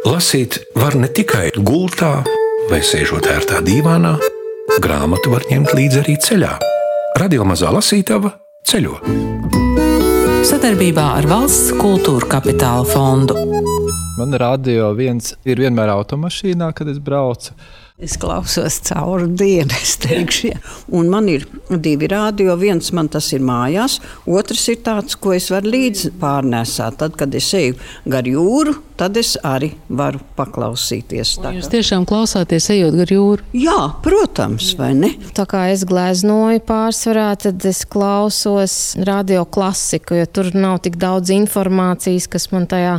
Lasīt var ne tikai gultā vai sēžot ērtā dīvānā, grāmatu var ņemt līdzi arī ceļā. Radio mazā lasītava ceļo. Sadarbībā ar Valsts kultūra kapitāla fondu. Man radio viens ir vienmēr automašīnā, kad es braucu. Es klausos cauri dienai, teikšu, ja. un man ir divi rādio. Viens man tas ir mājās, otrs ir tāds, ko es varu līdzi pārnēsāt. Tad, kad es eju gar jūru, tad es arī varu paklausīties. Tā, jūs tiešām klausāties, ejot gar jūru? Jā, protams, vai ne? Tā kā es gleznoju pārsvarā, tad es klausos radio klasiku, jo tur nav tik daudz informācijas, kas man tajā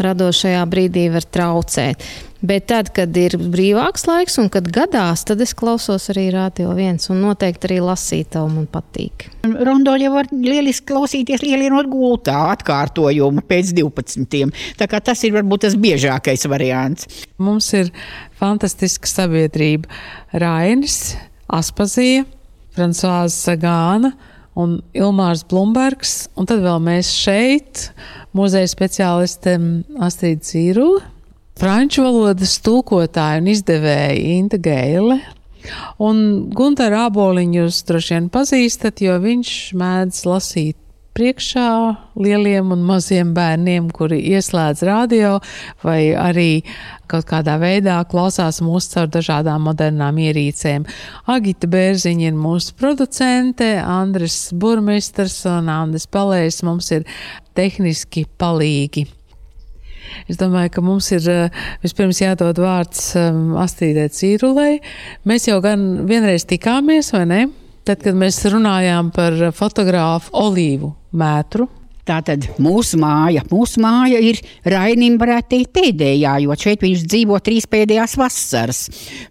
radošajā brīdī var traucēt. Bet tad, kad ir brīvāks laiks un kad gadās, tad es klausos arī Rādio 1 un noteikti arī lasītāju man patīk. Rondo jau var lieliski klausīties, lielienot gultā atkārtojumu pēc 12. Tā kā tas ir varbūt tas biežākais variants. Mums ir fantastiska sabiedrība. Rainis, Aspazija, Francoāza Sagāna un Ilmārs Blumbergs, un tad vēl mēs šeit, muzeja speciāliste Astrid Zīrula franču valodas tūkotāja un izdevēja Inta Geile. Un Gunteru Āboliņu jūs droši vien pazīstat, jo viņš mēdz lasīt priekšā lieliem un maziem bērniem, kuri ieslēdz radio vai arī kaut kādā veidā klausās mūsu caur dažādām modernām ierīcēm. Agita Bērziņa ir mūsu producente, Andris Burmisters un Andris Palējs mums ir tehniski palīgi. Es domāju, ka mums ir eh, vispirms jādod vārds um, Astridē Cīrulei. Mēs jau gan vienreiz tikāmies, vai ne? Tad, kad mēs runājām par fotogrāfu Olīvu Mētru, Tātad mūsu māja, mūsu māja ir Rainim, varētu teikt, pēdējā, jo šeit viņš dzīvo trīs pēdējās vasaras.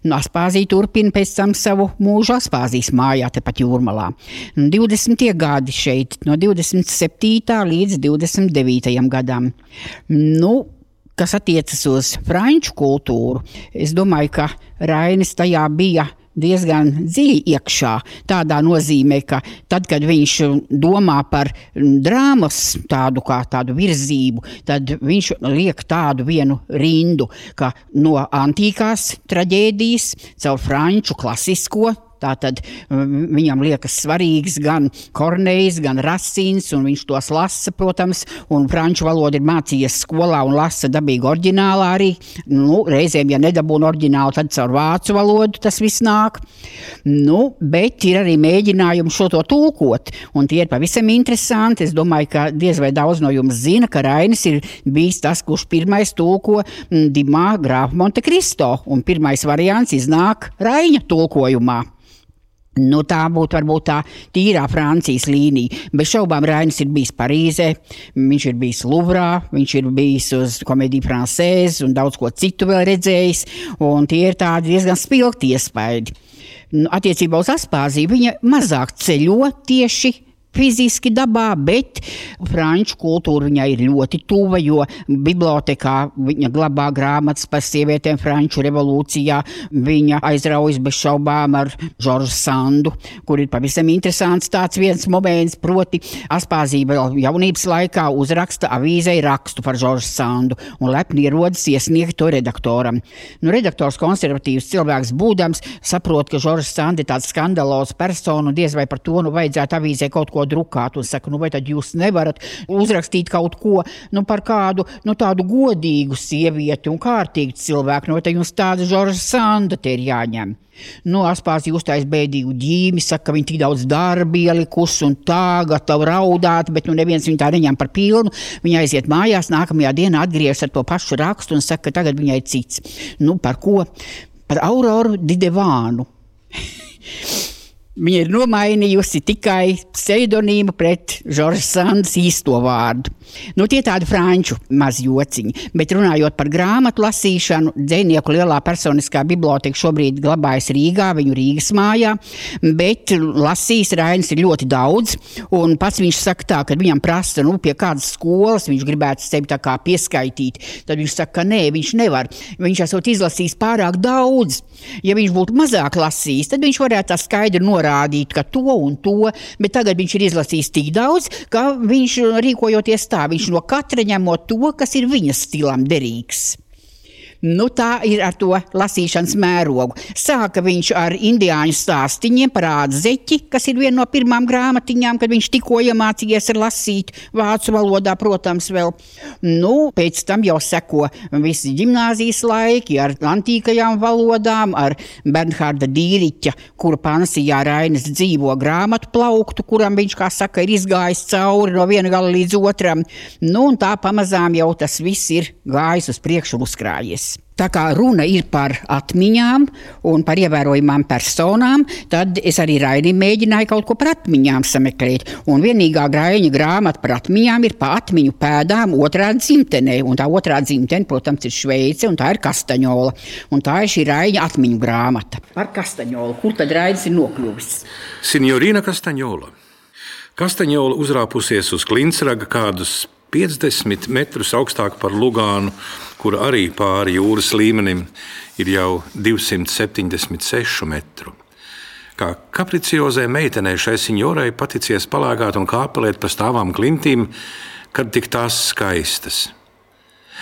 Nu, Aspāzija turpina pēc tam savu mūžu Aspāzijas mājā, tepat jūrmalā. 20. gadi šeit, no 27. līdz 29. gadam. Nu, kas attiecas uz franču kultūru, es domāju, ka Rainis tajā bija diezgan dziļi iekšā. Tādā nozīmē, ka tad, kad viņš domā par drāmas tādu kā tādu virzību, tad viņš liek tādu vienu rindu, ka no antīkās traģēdijas caur franču klasisko Tātad um, viņam liekas svarīgs gan Kornejs, gan Rasins, un viņš tos lasa, protams, un franču valodu ir mācījies skolā un lasa dabīgi oriģinālā arī. Nu, reizēm, ja nedabūna oriģinālu, tad caur vācu valodu tas viss nāk. Nu, bet ir arī mēģinājumi šo to tulkot, un tie ir pavisam interesanti. Es domāju, ka diez vai daudz no jums zina, ka Rainis ir bijis tas, kurš pirmais tulko mm, Dimā grāfu Monte Cristo, un pirmais variants iznāk Raina tulkojumā. Nu, tā būtu varbūt tā tīrā Francijas līnija. Bez šaubām Rainis ir bijis Parīzē, viņš ir bijis Luvrā, viņš ir bijis uz komēdiju francēzi un daudz ko citu vēl redzējis. Tie ir diezgan spilgti iespaidi. Nu, attiecībā uz Aspāziju viņa mazāk ceļo tieši fiziski dabā, bet franču kultūra viņai ir ļoti tuva, jo bibliotekā viņa glabā grāmatas par sievietēm Franču revolūcijā. Viņa aizraujas bez šaubām ar Žoržu Sandu, kur ir pavisam interesants tāds viens moments, proti Aspāzība jaunības laikā uzraksta avīzei rakstu par Žoržu Sandu un lepni ierodas iesniegt to redaktoram. Nu, redaktors konservatīvs cilvēks būdams saprot, ka Žoržs Sandi ir tāds skandalos persona un diez vai par to nu vajadzētu avīzē kaut ko drukāt un saka, nu vai tad jūs nevarat uzrakstīt kaut ko nu, par kādu nu, tādu godīgu sievieti un kārtīgu cilvēku, nu vai tad jums tāda Žorža Sanda te ir jāņem. Nu, Aspāzija uztais bēdīgu ģīmi, saka, ka viņa tik daudz darba ielikusi un tā gatava raudāt, bet nu neviens viņu tā neņem par pilnu. Viņa aiziet mājās, nākamajā dienā atgriežas ar to pašu rakstu un saka, ka tagad viņai cits. Nu, par ko? Par Auroru Didevānu. Viņa ir nomainījusi tikai pseidonīmu pret Žorža Sandas īsto vārdu. Nu, tie tādi franču mazi jociņi. Bet runājot par grāmatu lasīšanu, dzinieku lielā personiskā biblioteka šobrīd glabājas Rīgā, viņu Rīgas mājā. Bet lasījis Rainis ir ļoti daudz. Un pats viņš saka, tā, ka viņam prasa, nu, pie kādas skolas viņš gribētu sevi pieskaitīt. Tad viņš saka, ka nē, viņš nevar. Viņš esot izlasījis pārāk daudz. Ja viņš būtu mazāk lasījis, tad viņš varētu tā skaidri norādīt norādīt, ka to un to, bet tagad viņš ir izlasījis tik daudz, ka viņš rīkojoties tā, viņš no katra ņemot to, kas ir viņa stilam derīgs. Nu, tā ir ar to lasīšanas mērogu. Sāka viņš ar indiāņu stāstīņiem par ātzeķi, kas ir viena no pirmām grāmatiņām, kad viņš tikko iemācījies lasīt vācu valodā, protams, vēl. Nu, pēc tam jau seko visi gimnāzijas laiki ar antīkajām valodām, ar Bernhārda Dīriķa, kura pansijā Rainis dzīvo grāmatu plauktu, kuram viņš, kā saka, ir izgājis cauri no viena gala līdz otram. Nu, tā pamazām jau tas viss ir gājis uz priekšu un uzkrājies. Tā kā runa ir par atmiņām un par ievērojamām personām, tad es arī Rainim mēģināju kaut ko par atmiņām sameklēt. Un vienīgā grāņa grāmata par atmiņām ir pa atmiņu pēdām otrā dzimtenē. Un tā otrā dzimtene, protams, ir Šveice, un tā ir Kastaņola. Un tā ir šī Raiņa atmiņu grāmata par Kastaņolu. Kur tad Rainis ir nokļuvis? Signorina Kastaņola. Kastaņola uzrāpusies uz klinsraga kādus 50 metrus augstāk par Lugānu, kur arī pāri jūras līmenim ir jau 276 metru. Kā kapriciozai meitenei šai signorai paticies palāgāt un kāpelēt pa stāvām klintīm, kad tik tās skaistas.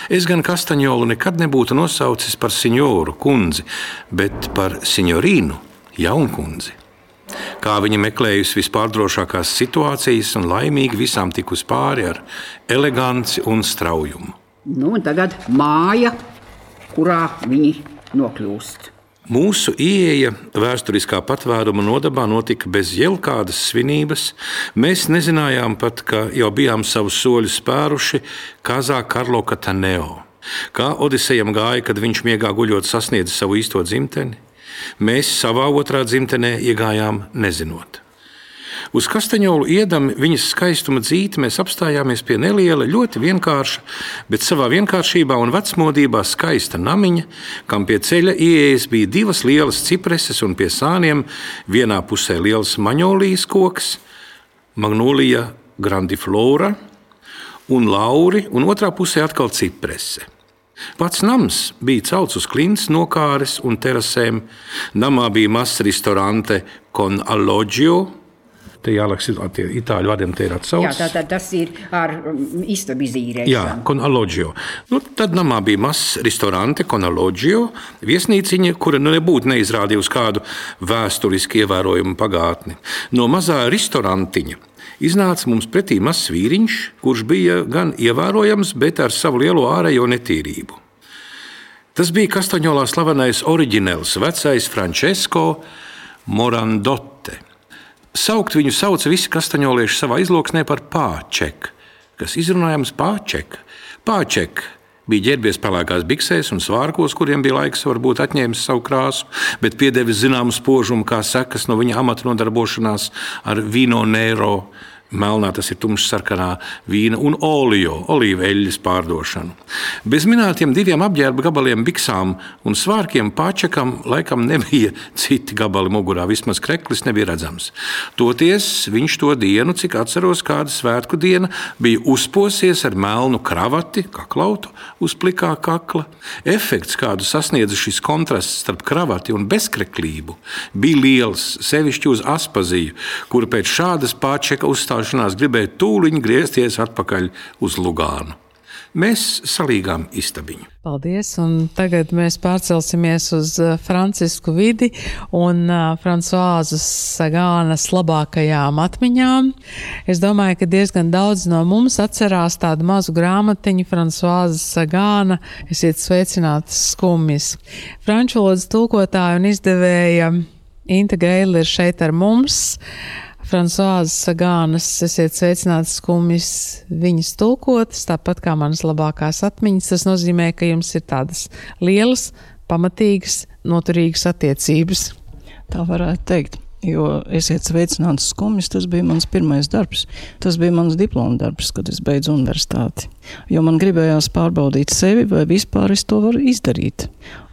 Es gan Kastaņolu nekad nebūtu nosaucis par signoru kundzi, bet par signorīnu jaunkundzi. Kā viņa meklējusi vispārdrošākās situācijas un laimīgi visām tikus pāri ar eleganci un straujumu. Nu, tagad māja, kurā viņi nokļūst. Mūsu ieeja vēsturiskā patvēruma nodabā notika bez jebkādas svinības. Mēs nezinājām pat, ka jau bijām savus soļus spēruši Kazā Karlo Kataneo. Kā Odisejam gāja, kad viņš miegā guļot sasniedza savu īsto dzimteni? Mēs savā otrā dzimtenē iegājām nezinot. Uz kastaņolu iedam viņas skaistuma dzīti mēs apstājāmies pie neliela, ļoti vienkārša, bet savā vienkāršībā un vecmodībā skaista namiņa, kam pie ceļa ieejas bija divas lielas cipreses un pie sāniem vienā pusē liels maņolijas koks, magnolija grandiflora un lauri, un otrā pusē atkal ciprese. Pats nams bija celts uz klints, nokāres un terasēm. Namā bija mazs restorante con alloggio. Te jālaks ar itāļu vārdiem, te ir atsaucis. Jā, tā, tā, tas ir ar um, istabu izīrēšanu. Jā, con alloggio. Nu, tad namā bija mazs restorante con alloggio, viesnīciņa, kura nu nebūtu neizrādījusi kādu vēsturiski ievērojumu pagātni. No mazā restorantiņa iznāca mums pretī mazs vīriņš, kurš bija gan ievērojams, bet ar savu lielo ārējo netīrību. Tas bija Kastaņolā slavenais oriģināls, vecais Francesco Morandote. Saukt viņu sauca visi kastaņolieši savā izloksnē par pāčeku, kas izrunājams pāčeka. Pāčeka bija ģērbies pelēkās biksēs un svārkos, kuriem bija laiks varbūt atņēmis savu krāsu, bet piedevis zināmu spožumu kā sekas no viņa amata nodarbošanās ar vīno nēro Melnā tas ir tumšsarkanā vīna un olio, olīveļas pārdošanu. Bez minētiem diviem apģērba gabaliem, biksām un svārkiem pārčakam laikam nebija citi gabali mugurā, vismaz kreklis nebija redzams. Toties viņš to dienu, cik atceros, kāda svētku diena, bija uzposies ar melnu kravati, kaklautu uz plikā kakla. Efekts, kādu sasniedza šis kontrasts starp kravati un bezkreklību, bija liels, sevišķi uz Aspaziju, kura pēc šādas pārčeka uzstāšanās uzstāšanās gribēja tūliņ griezties atpakaļ uz Lugānu. Mēs salīgām istabiņu. Paldies! Un tagad mēs pārcelsimies uz uh, Francisku vidi un uh, Frančiskās Sagānas labākajām atmiņām. Es domāju, ka diezgan daudz no mums atcerās tādu mazu grāmatiņu Frančiskās Sagāna. Esiet sveicināti skumjas. Franču valodas tulkotāja un izdevēja Inta Geila ir šeit ar mums. Frančiskās Sagānas, esiet sveicināts skumjas viņas tulkotas, tāpat kā manas labākās atmiņas. Tas nozīmē, ka jums ir tādas lielas, pamatīgas, noturīgas attiecības. Tā varētu teikt. Jo esiet sveicināts skumjas, tas bija mans pirmais darbs. Tas bija mans diploma darbs, kad es beidzu universitāti. Jo man gribējās pārbaudīt sevi, vai vispār es to varu izdarīt.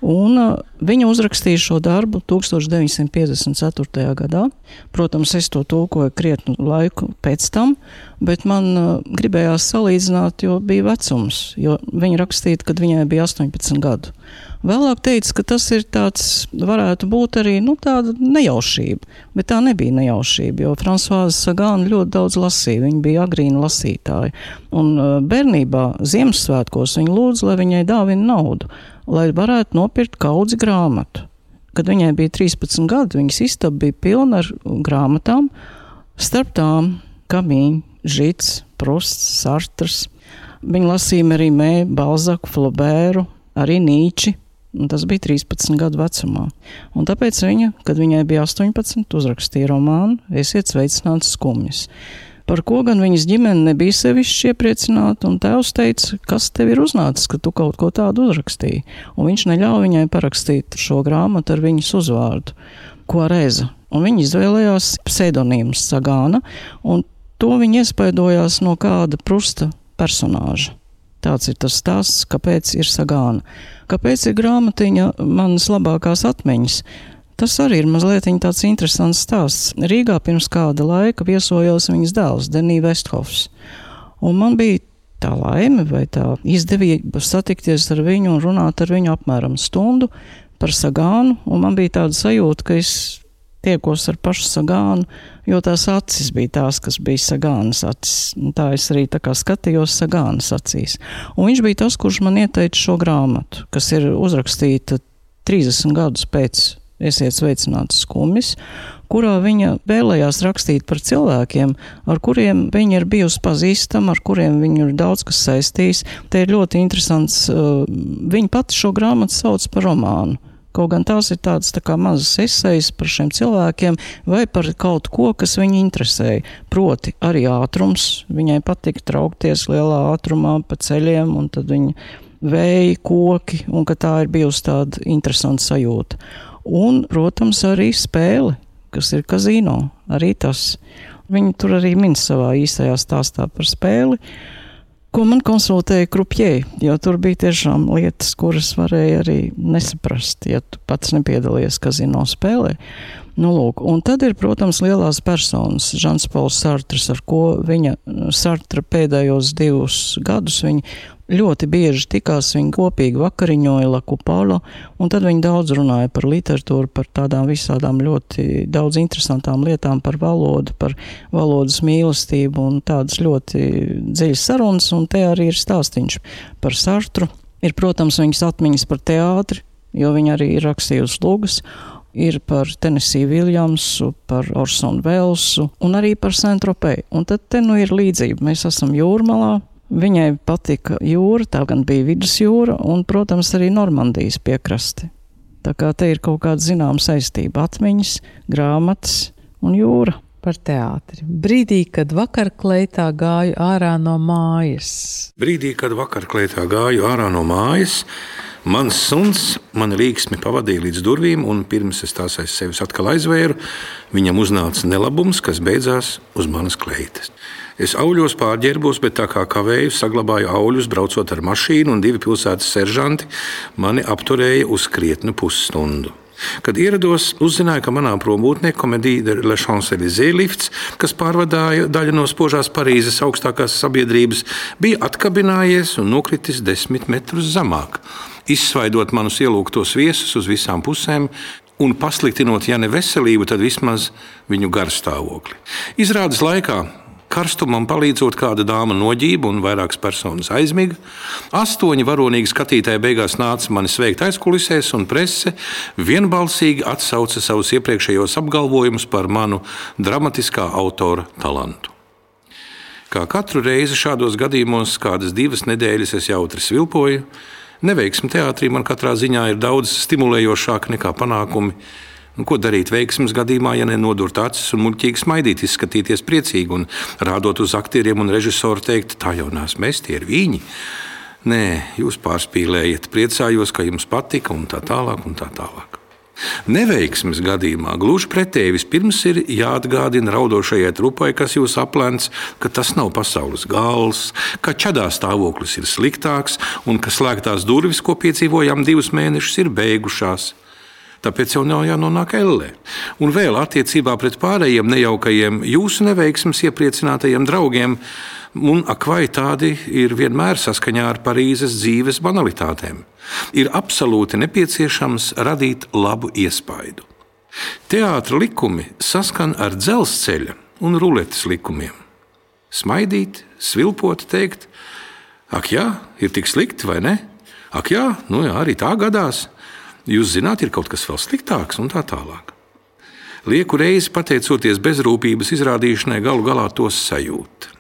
Un uh, viņa uzrakstīja šo darbu 1954. gadā. Protams, es to tulkoju krietnu laiku pēc tam, bet man uh, gribējās salīdzināt, jo bija vecums. Jo viņa rakstīja, kad viņai bija 18 gadu. Vēlāk teica, ka tas ir tāds, varētu būt arī nu, tāda nejaušība, bet tā nebija nejaušība, jo Frančiskā Sagāna ļoti daudz lasīja. Viņa bija agrīna lasītāja. Un uh, bērnībā, Ziemassvētkos, viņa lūdza, lai viņai dāvina naudu. lai varētu nopirkt kaudzi grāmatu. Kad viņai bija 13 gadi, viņas istaba bija pilna ar grāmatām, starp tām Kamīņa, Žits, Prusts, Sartrs. Viņa lasīja arī Mēju, Balzaku, Flobēru, arī Nīči. Tas bija 13 gadu vecumā. Un tāpēc viņa, kad viņai bija 18, uzrakstīja romānu Esiet sveicināts skumjas. Par ko gan viņas ģimene nebija sevišķi iepriecināta, un tēvs teica, kas tev ir uznācis, ka tu kaut ko tādu uzrakstīji. Un viņš neļāva viņai parakstīt šo grāmatu ar viņas uzvārdu, ko reza. Un viņa izvēlējās pseidonīmu Sagāna, un to viņa iespaidojās no kāda prusta personāža. Tāds ir tas stāsts, kāpēc ir sagāna. Kāpēc ir grāmatiņa manas labākās atmiņas? Tas arī ir mazliet tāds interesants stāsts. Rīgā pirms kāda laika viesojos viņas dēls, Denija Vesthofs. Un man bija tā laime vai tā izdevība satikties ar viņu un runāt ar viņu apmēram stundu par sagānu, man bija tāda sajūta, ka es tiekos ar pašu sagānu, jo tās acis bija tās, kas bija sagānas acis. Un tā es arī tā kā skatījos sagānas acīs. Un viņš bija tas, kurš man ieteica šo grāmatu, kas ir uzrakstīta 30 gadus pēc Esiet sveicināts skumjas, kurā viņa vēlējās rakstīt par cilvēkiem, ar kuriem viņa ir bijusi pazīstama, ar kuriem viņa ir daudz kas saistījis. Te ir ļoti interesants, uh, viņa pati šo grāmatu sauc par romānu. Kaut gan tās ir tādas tā kā mazas esejas par šiem cilvēkiem vai par kaut ko, kas viņu interesēja. Proti, arī ātrums. Viņai patika traukties lielā ātrumā pa ceļiem, un tad viņa vēja, koki, un ka tā ir bijusi tāda interesanta sajūta. Un, protams, arī spēle, kas ir kazino, arī tas. Viņi tur arī min savā īstajā stāstā par spēli ko man konsultēja krupjē, jo tur bija tiešām lietas, kuras varēja arī nesaprast, ja tu pats nepiedalījies kazino spēlē. Nu, lūk, un tad ir, protams, lielās personas, Žants Pauls Sartrs, ar ko viņa Sartra pēdējos divus gadus viņa ļoti bieži tikās, viņi kopīgi vakariņoja Lakupālo, un tad viņi daudz runāja par literatūru, par tādām visādām ļoti daudz interesantām lietām, par valodu, par valodas mīlestību un tādas ļoti dziļas sarunas, un te arī ir stāstiņš par Sartru. Ir, protams, viņas atmiņas par teātri, jo viņa arī ir rakstījusi lūgas, ir par Tennessee Viljamsu, par Orsonu Velsu un arī par Sentropēju. Un tad te nu ir līdzība. Mēs esam jūrmalā, Viņai patika jūra, tā gan bija vidusjūra un, protams, arī Normandijas piekraste. Tā kā te ir kaut kāda zināma saistība - atmiņas, grāmatas un jūra. Par teātri. Brīdī, kad vakarklētā gāju ārā no mājas. Brīdī, kad vakarklētā gāju ārā no mājas, Mans suns man līksmi pavadīja līdz durvīm, un pirms es tās aiz sevis atkal aizvēru, viņam uznāca nelabums, kas beidzās uz manas kleitas. Es auļos pārģērbos, bet tā kā kavēju, saglabāju auļus, braucot ar mašīnu, un divi pilsētas seržanti mani apturēja uz krietnu pusstundu. Kad ierados, uzzināju, ka manā prombūtnē komēdija Le Champs-Élysées lifts, kas pārvadāja daļu no spožās Parīzes augstākās sabiedrības, bija atkabinājies un nokritis desmit metrus zemāk, izsvaidot manus ielūgtos viesus uz visām pusēm, un pasliktinot, ja ne veselību, tad vismaz viņu garstāvokli. Izrādes laikā Karstumam palīdzot, kāda dāma noģība un vairākas personas aizmiga. Astoņi varonīgi skatītāji beigās nāca mani sveikt aizkulisēs, un prese vienbalsīgi atsauca savus iepriekšējos apgalvojumus par manu dramatiskā autora talantu. Kā katru reizi šādos gadījumos, kādas divas nedēļas es jautri svilpoju, neveiksme teātrī man katrā ziņā ir daudz stimulējošāka nekā panākumi Nu, ko darīt veiksmes gadījumā, ja nenodurt acis un muļķīgi smaidīt, izskatīties priecīgi un rādot uz aktieriem un režisoru teikt, tā jau nāc mēs, tie ir viņi. Nē, jūs pārspīlējat, priecājos, ka jums patika un tā tālāk. Un tā tālāk. Neveiksmes gadījumā gluži pretēji vispirms ir jāatgādina raudošajai trupai, kas jūs aplēns, ka tas nav pasaules gals, ka čadā stāvoklis ir sliktāks un ka slēgtās durvis, ko piedzīvojām divus mēnešus, ir beigušās. Tāpēc jau nav jānonāk ellē. Un vēl attiecībā pret pārējiem nejaukajiem jūsu neveiksmes iepriecinātajiem draugiem, un ak, vai tādi ir vienmēr saskaņā ar Parīzes dzīves banalitātēm. Ir absolūti nepieciešams radīt labu iespaidu. Teātris likumi saskan ar dzelzceļa un ruletes likumiem. Smaidīt, svilpot, teikt, ak, jā, ir tik slikti vai ne? Ak, jā, nu jā, arī tā gadās. Jūs zināt, ir kaut kas vēl sliktāks un tā tālāk. Lieku reizi pateicoties bezrūpības izrādīšanai, galu galā tos sajūt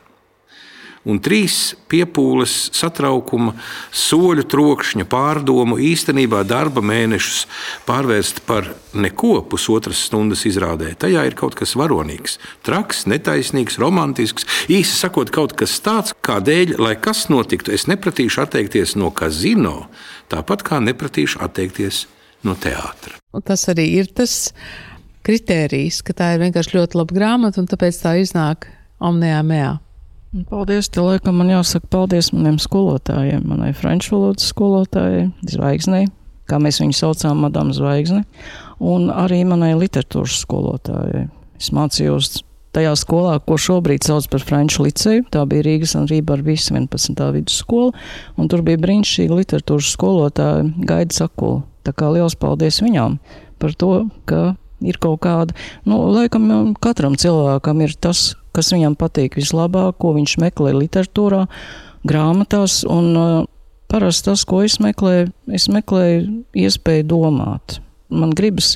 un trīs piepūles, satraukuma, soļu trokšņa, pārdomu, īstenībā darba mēnešus pārvērst par neko pusotras stundas izrādē. Tajā ir kaut kas varonīgs, traks, netaisnīgs, romantisks, īsi sakot, kaut kas tāds, kādēļ, lai kas notiktu, es nepratīšu atteikties no kazino, tāpat kā nepratīšu atteikties no teātra. Un tas arī ir tas kritērijs, ka tā ir vienkārši ļoti laba grāmata, un tāpēc tā iznāk omnijā mējā. Paldies, te laikam man jāsaka paldies maniem skolotājiem, manai franču valodas skolotājai, zvaigznei, kā mēs viņu saucām, Madame Zvaigzne, un arī manai literatūras skolotājai. Es mācījos tajā skolā, ko šobrīd sauc par Franču liceju. Tā bija Rīgas un Rībāras 11. vidusskola, un tur bija brīnišķīga literatūras skolotāja Gaida Sakula. Tā kā liels paldies viņām par to, ka ir kaut kāda, nu, laikam katram cilvēkam ir tas, kas viņam patīk vislabāk, ko viņš meklē literatūrā, grāmatās. Un, uh, parasti tas, ko es meklēju, es meklēju iespēju domāt. Man gribas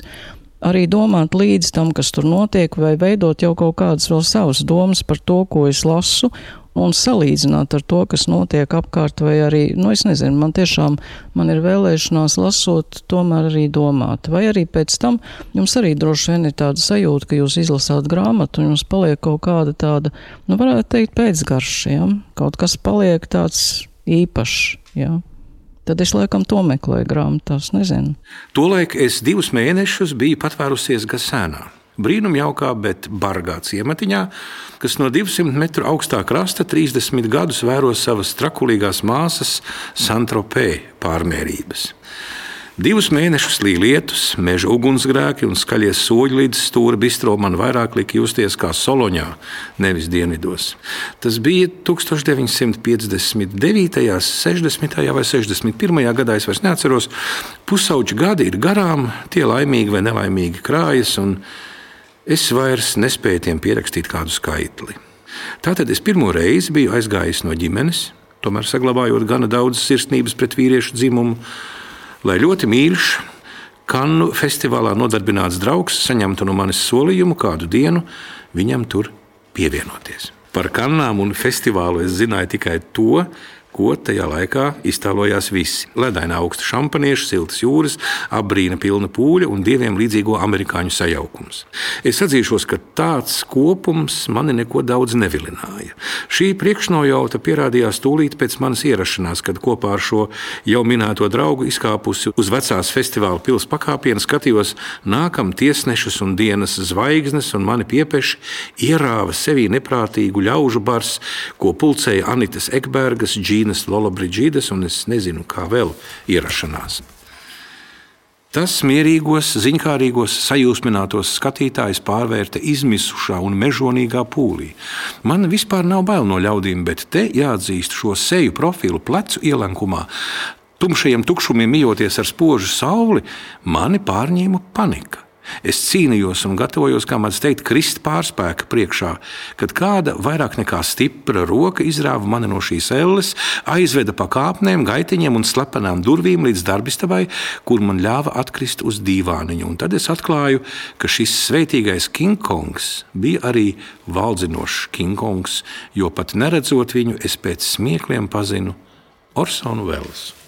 arī domāt līdz tam, kas tur notiek, vai veidot jau kaut kādas vēl savas domas par to, ko es lasu, un salīdzināt ar to, kas notiek apkārt, vai arī, nu, es nezinu, man tiešām, man ir vēlēšanās lasot, tomēr arī domāt. Vai arī pēc tam jums arī droši vien ir tāda sajūta, ka jūs izlasāt grāmatu un jums paliek kaut kāda tāda, nu, varētu teikt, pēcgarša, ja? kaut kas paliek tāds īpašs, ja? Tad es laikam to meklēju grāmatās, nezinu. Tolaik es divus mēnešus biju patvērusies Gasēnā brīnumjaukā, bet bargā ciematiņā, kas no 200 metru augstā krasta 30 gadus vēro savas trakulīgās māsas Santropē pārmērības. Divus mēnešus līja lietus, meža ugunsgrēki un skaļie soļi līdz stūra bistro man vairāk lika justies kā Soloņā, nevis dienvidos. Tas bija 1959., 60. vai 61. gadā, es vairs neatceros. Pusauģi gadi ir garām, tie laimīgi vai nelaimīgi krājas, es vairs nespēju tiem pierakstīt kādu skaitli. Tātad es pirmo reizi biju aizgājis no ģimenes, tomēr saglabājot gana daudz sirsnības pret vīriešu dzimumu, lai ļoti mīļš, Kannu festivālā nodarbināts draugs saņemtu no manis solījumu kādu dienu viņam tur pievienoties. Par kannām un festivālu es zināju tikai to, ko tajā laikā iztēlojās visi. Ledainā augsta šampanieša, siltas jūras, apbrīna pilna pūļa un dieviem līdzīgo amerikāņu sajaukums. Es atzīšos, ka tāds kopums mani neko daudz nevilināja. Šī priekšnojauta pierādījās tūlīt pēc manas ierašanās, kad kopā ar šo jau minēto draugu izkāpusi uz vecās festivāla pils pakāpienu, skatījos nākam tiesnešus un dienas zvaigznes, un mani piepeši ierāva sevī neprātīgu ļaužu bars, ko pulcēja Anitas Ekbergas, Džī Ķīnas Lolobrigīdas un es nezinu, kā vēl ierašanās. Tas mierīgos, ziņkārīgos, sajūsminātos skatītājus pārvērta izmisušā un mežonīgā pūlī. Man vispār nav bail no ļaudīm, bet te jāatzīst šo seju profilu plecu ielenkumā. Tumšajiem tukšumiem mijoties ar spožu sauli, mani pārņēma panika. Es cīnījos un gatavojos, kā man teikt, krist pārspēka priekšā, kad kāda vairāk nekā stipra roka izrāva mani no šīs elles, aizveda pa kāpnēm, gaitiņiem un slepenām durvīm līdz darbistabai, kur man ļāva atkrist uz dīvāniņu. Un tad es atklāju, ka šis svētīgais Kingkongs bija arī valdzinošs Kingkongs, jo pat neredzot viņu, es pēc smiekliem pazinu Orsonu Velsu.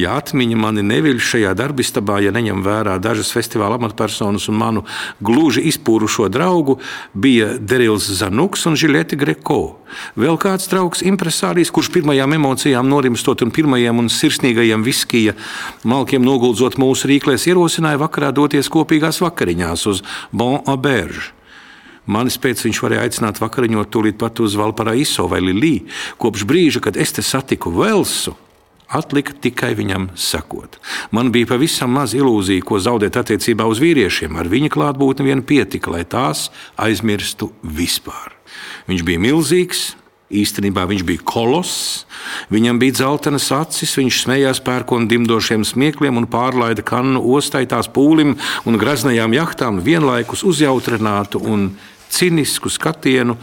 Ja atmiņa mani neviļ šajā darbistabā, ja neņem vērā dažas festivāla amatpersonas un manu gluži izpūrušo draugu, bija Derils Zanuks un Žilete Greko. Vēl kāds draugs, impresārijs, kurš pirmajām emocijām norimstot un pirmajiem un sirsnīgajiem viskija malkiem noguldzot mūsu rīklēs, ierosināja vakarā doties kopīgās vakariņās uz Bon Auberge. Manis pēc viņš varēja aicināt vakariņot tūlīt pat uz Valparaiso vai Lilī. Kopš brīža, kad es te satiku Velsu, Atlika tikai viņam sekot. Man bija pavisam maz ilūzija, ko zaudēt attiecībā uz vīriešiem. Ar viņa klātbūtni vien pietika, lai tās aizmirstu vispār. Viņš bija milzīgs, Īstenībā viņš bija koloss, viņam bija dzeltenas acis, viņš smējās pērkonu dimdošiem smiekliem un pārlaida kannu ostai tās pūlim un graznajām jahtām vienlaikus uzjautrinātu un cinisku skatienu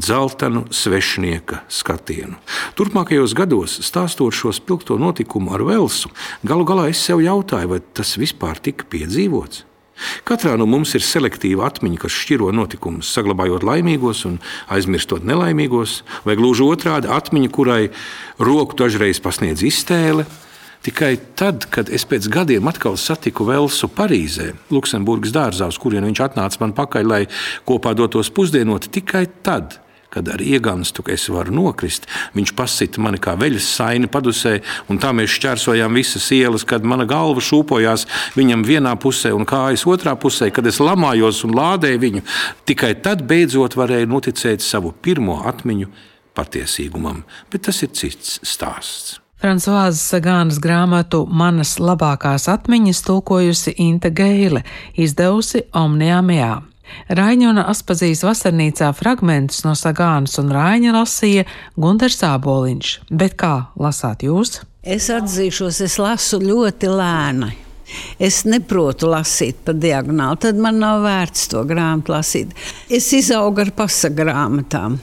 dzeltenu svešinieka skatienu. Turpmākajos gados, stāstot šo spilgto notikumu ar Velsu, galu galā es sev jautāju, vai tas vispār tika piedzīvots. Katrā no mums ir selektīva atmiņa, kas šķiro notikumus, saglabājot laimīgos un aizmirstot nelaimīgos, vai gluži otrādi atmiņa, kurai roku dažreiz pasniedz iztēle, Tikai tad, kad es pēc gadiem atkal satiku Velsu Parīzē, Luksemburgas dārzā, uz kurien viņš atnāca man pakaļ, lai kopā dotos pusdienot, tikai tad, kad ar iegānstu es varu nokrist, viņš pasita mani kā veļas saini padusē, un tā mēs šķērsojām visas ielas, kad mana galva šūpojās viņam vienā pusē un kājas otrā pusē, kad es lamājos un lādēju viņu. Tikai tad beidzot varēju noticēt savu pirmo atmiņu patiesīgumam, bet tas ir cits stāsts. Frančiskās Sagānas grāmatu Manas labākās atmiņas tulkojusi Inte Geile, izdevusi Omnijā Un Aspazīs vasarnīcā fragmentus no Sagānas un Raiņa lasīja Gunārs Sāboliņš, bet kā lasāt jūs? Es atzīšos, es lasu ļoti lēni. Es neprotu lasīt pa diagonāli, tad man nav vērts to grāmatu lasīt. Es izaugu ar pasagrāmatām.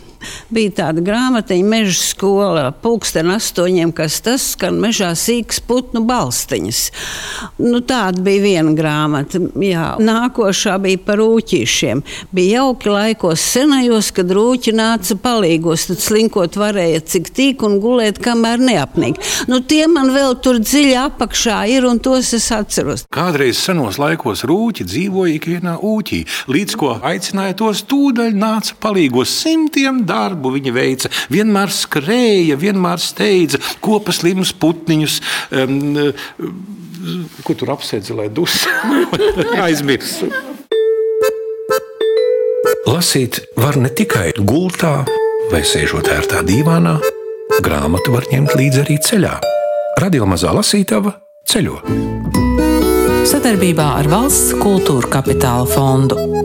Bija tāda grāmatiņa, meža skolā, pulksten astoņiem, kas tas skan mežā sīks putnu balstiņas. Nu, tāda bija viena grāmata. Jā. Nākošā bija par rūķīšiem. Bija jauki laikos senajos, kad rūķi nāca palīgos, tad slinkot varēja cik tīk un gulēt, kamēr neapnīk. Nu, tie man vēl tur dziļi apakšā ir, un tos es atceros. Kādreiz senos laikos rūķi dzīvoja ikvienā ūķī, līdz ko aicināja tos tūdaļ nāca palīgos simtiem darbu viņa veica. Vienmēr skrēja, vienmēr steidza kopas limus putniņus. Um, ko tur apsēdza, lai dus aizmirstu? Lasīt var ne tikai gultā vai sēžot ērtā dīvānā, grāmatu var ņemt līdzi arī ceļā. Radio mazā lasītava ceļo. Sadarbībā ar Valsts kultūra kapitāla fondu.